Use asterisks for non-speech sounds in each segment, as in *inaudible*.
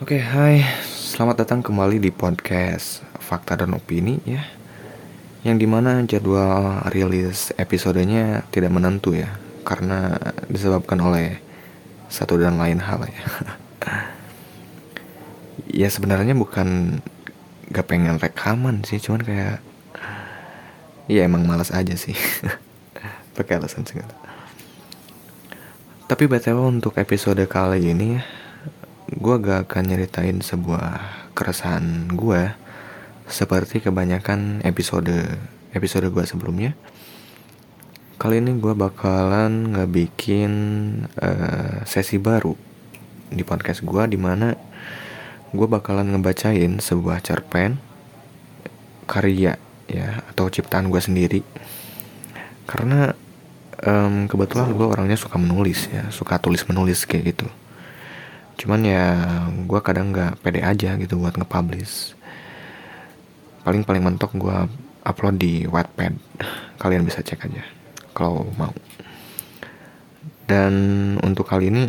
Oke, hai. Selamat datang kembali di podcast Fakta dan Opini ya. Yang di mana jadwal rilis episodenya tidak menentu ya. Karena disebabkan oleh satu dan lain hal ya. *laughs* ya sebenarnya bukan gak pengen rekaman sih, cuman kayak ya emang malas aja sih. *laughs* Pakai alasan segala. Tapi btw untuk episode kali ini ya, gue gak akan nyeritain sebuah keresahan gue seperti kebanyakan episode episode gue sebelumnya. Kali ini gue bakalan ngebikin uh, sesi baru di podcast gue di mana gue bakalan ngebacain sebuah cerpen karya ya atau ciptaan gue sendiri karena um, kebetulan gue orangnya suka menulis ya suka tulis menulis kayak gitu cuman ya gue kadang nggak pede aja gitu buat nge-publish. Paling paling mentok gue upload di Wattpad. Kalian bisa cek aja kalau mau. Dan untuk kali ini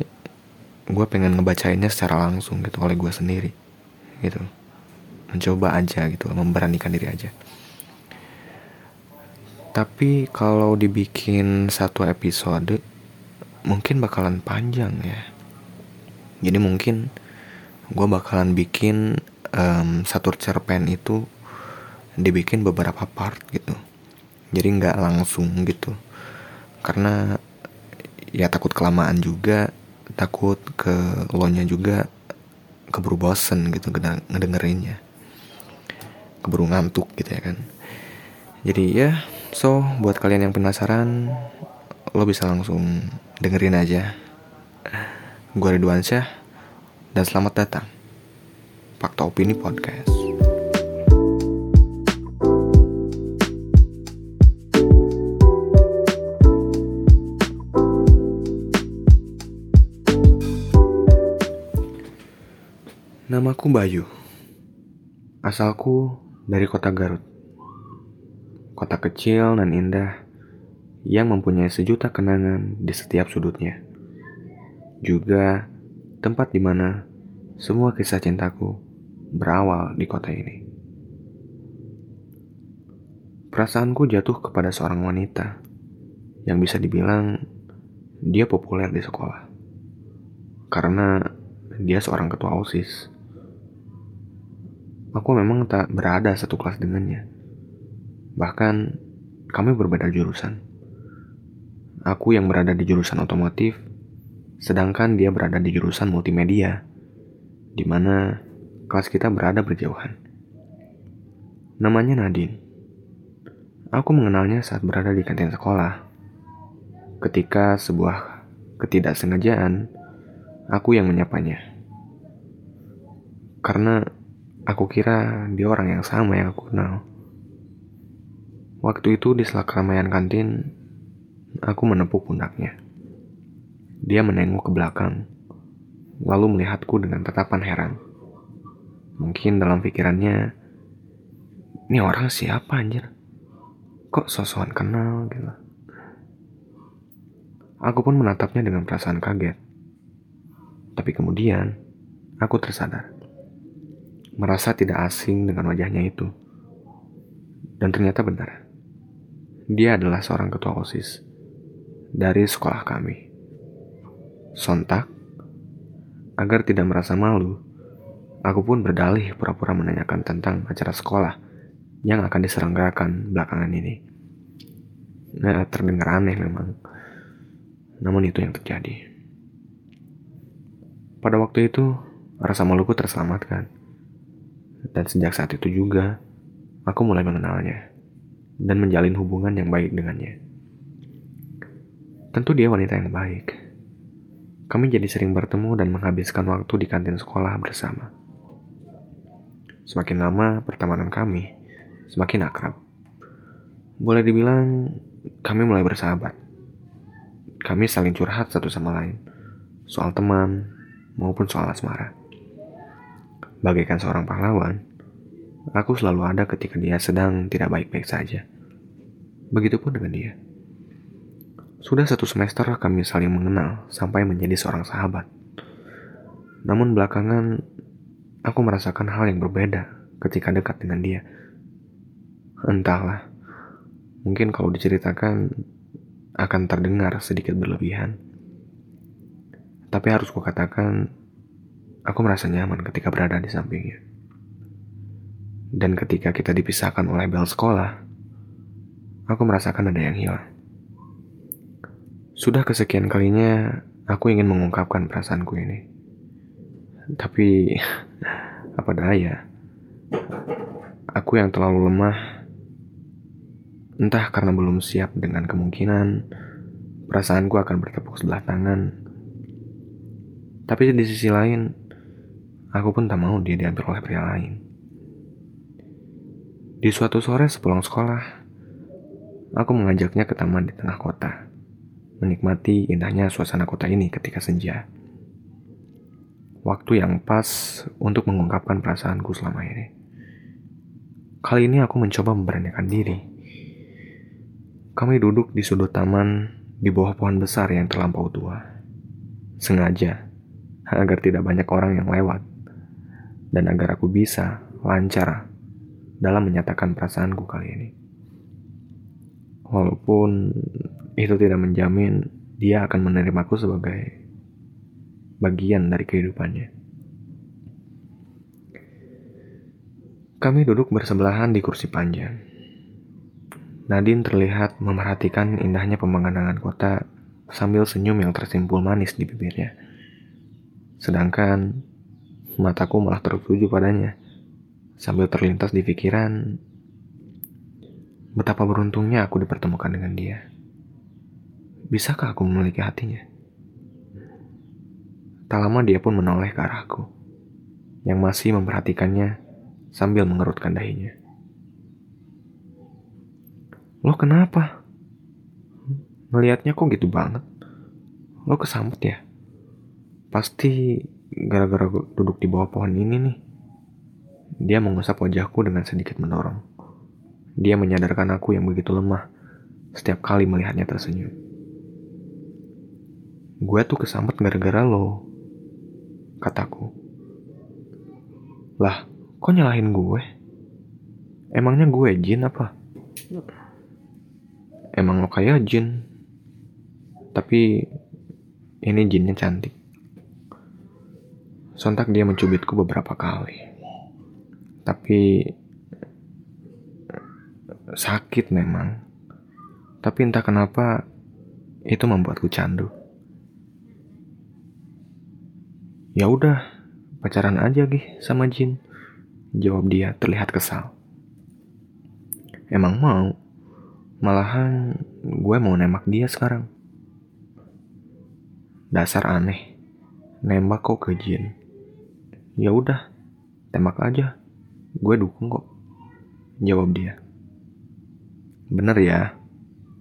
gue pengen ngebacainnya secara langsung gitu oleh gue sendiri gitu. Mencoba aja gitu memberanikan diri aja. Tapi kalau dibikin satu episode mungkin bakalan panjang ya jadi mungkin gue bakalan bikin um, satu cerpen itu dibikin beberapa part gitu. Jadi nggak langsung gitu. Karena ya takut kelamaan juga takut ke lo nya juga keburu bosen gitu ngedengerinnya. Keburu ngantuk gitu ya kan. Jadi ya so buat kalian yang penasaran lo bisa langsung dengerin aja Gue Ridwan Syah dan selamat datang Fakta Opini Podcast. Namaku Bayu. Asalku dari kota Garut. Kota kecil dan indah yang mempunyai sejuta kenangan di setiap sudutnya juga tempat di mana semua kisah cintaku berawal di kota ini. Perasaanku jatuh kepada seorang wanita yang bisa dibilang dia populer di sekolah karena dia seorang ketua OSIS. Aku memang tak berada satu kelas dengannya. Bahkan kami berbeda jurusan. Aku yang berada di jurusan otomotif sedangkan dia berada di jurusan multimedia, di mana kelas kita berada berjauhan. Namanya Nadine. Aku mengenalnya saat berada di kantin sekolah. Ketika sebuah ketidaksengajaan, aku yang menyapanya. Karena aku kira dia orang yang sama yang aku kenal. Waktu itu di sela keramaian kantin, aku menepuk pundaknya. Dia menengok ke belakang, lalu melihatku dengan tatapan heran. Mungkin dalam pikirannya, ini orang siapa anjir? Kok sosokan kenal gitu. Aku pun menatapnya dengan perasaan kaget. Tapi kemudian, aku tersadar. Merasa tidak asing dengan wajahnya itu. Dan ternyata benar. Dia adalah seorang ketua OSIS dari sekolah kami. Sontak, agar tidak merasa malu, aku pun berdalih pura-pura menanyakan tentang acara sekolah yang akan diselenggarakan belakangan ini. Nah, terdengar aneh memang. Namun itu yang terjadi. Pada waktu itu, rasa maluku terselamatkan. Dan sejak saat itu juga, aku mulai mengenalnya dan menjalin hubungan yang baik dengannya. Tentu dia wanita yang baik kami jadi sering bertemu dan menghabiskan waktu di kantin sekolah bersama. Semakin lama pertemanan kami, semakin akrab. Boleh dibilang, kami mulai bersahabat. Kami saling curhat satu sama lain, soal teman maupun soal asmara. Bagaikan seorang pahlawan, aku selalu ada ketika dia sedang tidak baik-baik saja. Begitupun dengan dia. Sudah satu semester kami saling mengenal sampai menjadi seorang sahabat. Namun belakangan aku merasakan hal yang berbeda ketika dekat dengan dia. Entahlah, mungkin kalau diceritakan akan terdengar sedikit berlebihan. Tapi harus kukatakan, aku merasa nyaman ketika berada di sampingnya. Dan ketika kita dipisahkan oleh bel sekolah, aku merasakan ada yang hilang. Sudah kesekian kalinya aku ingin mengungkapkan perasaanku ini. Tapi *laughs* apa daya, aku yang terlalu lemah Entah karena belum siap dengan kemungkinan perasaanku akan bertepuk sebelah tangan. Tapi di sisi lain, aku pun tak mau dia diambil oleh pria lain. Di suatu sore sepulang sekolah, aku mengajaknya ke taman di tengah kota, menikmati indahnya suasana kota ini ketika senja. Waktu yang pas untuk mengungkapkan perasaanku selama ini. Kali ini aku mencoba memberanikan diri kami duduk di sudut taman di bawah pohon besar yang terlampau tua. Sengaja, agar tidak banyak orang yang lewat. Dan agar aku bisa lancar dalam menyatakan perasaanku kali ini. Walaupun itu tidak menjamin dia akan menerimaku sebagai bagian dari kehidupannya. Kami duduk bersebelahan di kursi panjang Nadine terlihat memerhatikan indahnya pemandangan kota sambil senyum yang tersimpul manis di bibirnya. Sedangkan mataku malah tertuju padanya sambil terlintas di pikiran betapa beruntungnya aku dipertemukan dengan dia. Bisakah aku memiliki hatinya? Tak lama dia pun menoleh ke arahku, yang masih memperhatikannya sambil mengerutkan dahinya. Lo kenapa? Melihatnya kok gitu banget? Lo kesambet ya? Pasti gara-gara duduk di bawah pohon ini nih. Dia mengusap wajahku dengan sedikit mendorong. Dia menyadarkan aku yang begitu lemah setiap kali melihatnya tersenyum. Gue tuh kesambet gara-gara lo, kataku. Lah, kok nyalahin gue? Emangnya gue jin apa? emang lo kayak jin tapi ini jinnya cantik sontak dia mencubitku beberapa kali tapi sakit memang tapi entah kenapa itu membuatku candu ya udah pacaran aja gih sama jin jawab dia terlihat kesal emang mau Malahan gue mau nembak dia sekarang. Dasar aneh. Nembak kok ke Jin. Ya udah, tembak aja. Gue dukung kok. Jawab dia. Bener ya?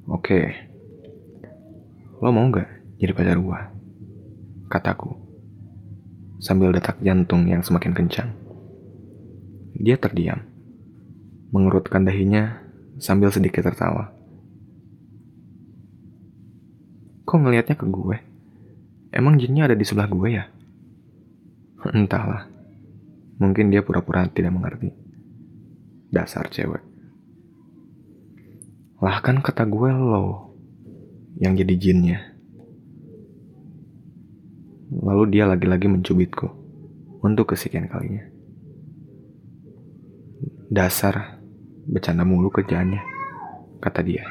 Oke. Lo mau gak jadi pacar gue? Kataku. Sambil detak jantung yang semakin kencang. Dia terdiam. Mengerutkan dahinya sambil sedikit tertawa. Kok ngelihatnya ke gue? Emang jinnya ada di sebelah gue ya? Entahlah. Mungkin dia pura-pura tidak mengerti. Dasar cewek. Lah kan kata gue lo yang jadi jinnya. Lalu dia lagi-lagi mencubitku untuk kesekian kalinya. Dasar bercanda mulu kerjaannya, kata dia.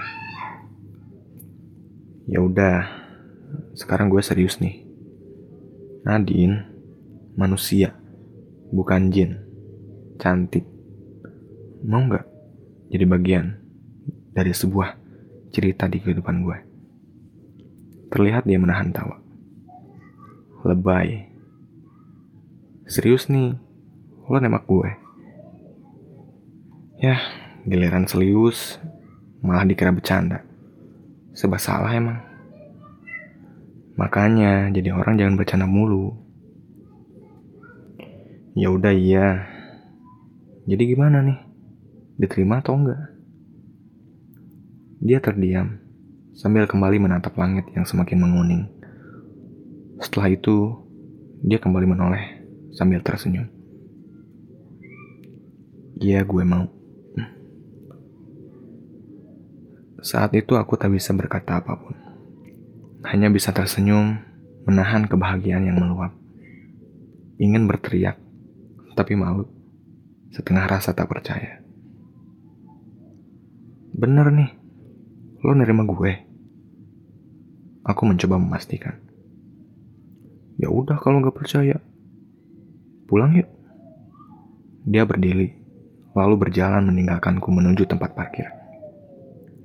Ya udah, sekarang gue serius nih. Nadine, manusia, bukan jin, cantik. Mau nggak jadi bagian dari sebuah cerita di kehidupan gue? Terlihat dia menahan tawa. Lebay. Serius nih, lo nembak gue. Ya, Giliran serius, malah dikira bercanda. Sebab salah emang. Makanya jadi orang jangan bercanda mulu. Ya udah iya. Jadi gimana nih? Diterima atau enggak? Dia terdiam sambil kembali menatap langit yang semakin menguning. Setelah itu, dia kembali menoleh sambil tersenyum. Iya, gue mau. Saat itu aku tak bisa berkata apa pun. Hanya bisa tersenyum, menahan kebahagiaan yang meluap. Ingin berteriak, tapi malu. Setengah rasa tak percaya. Bener nih, lo nerima gue. Aku mencoba memastikan. Ya udah kalau nggak percaya, pulang yuk. Dia berdiri, lalu berjalan meninggalkanku menuju tempat parkir.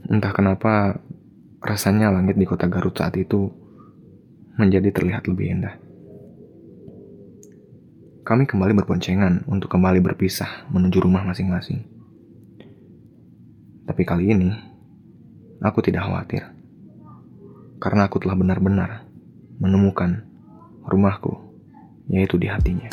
Entah kenapa rasanya langit di kota Garut saat itu menjadi terlihat lebih indah. Kami kembali berboncengan untuk kembali berpisah menuju rumah masing-masing. Tapi kali ini, aku tidak khawatir. Karena aku telah benar-benar menemukan rumahku, yaitu di hatinya.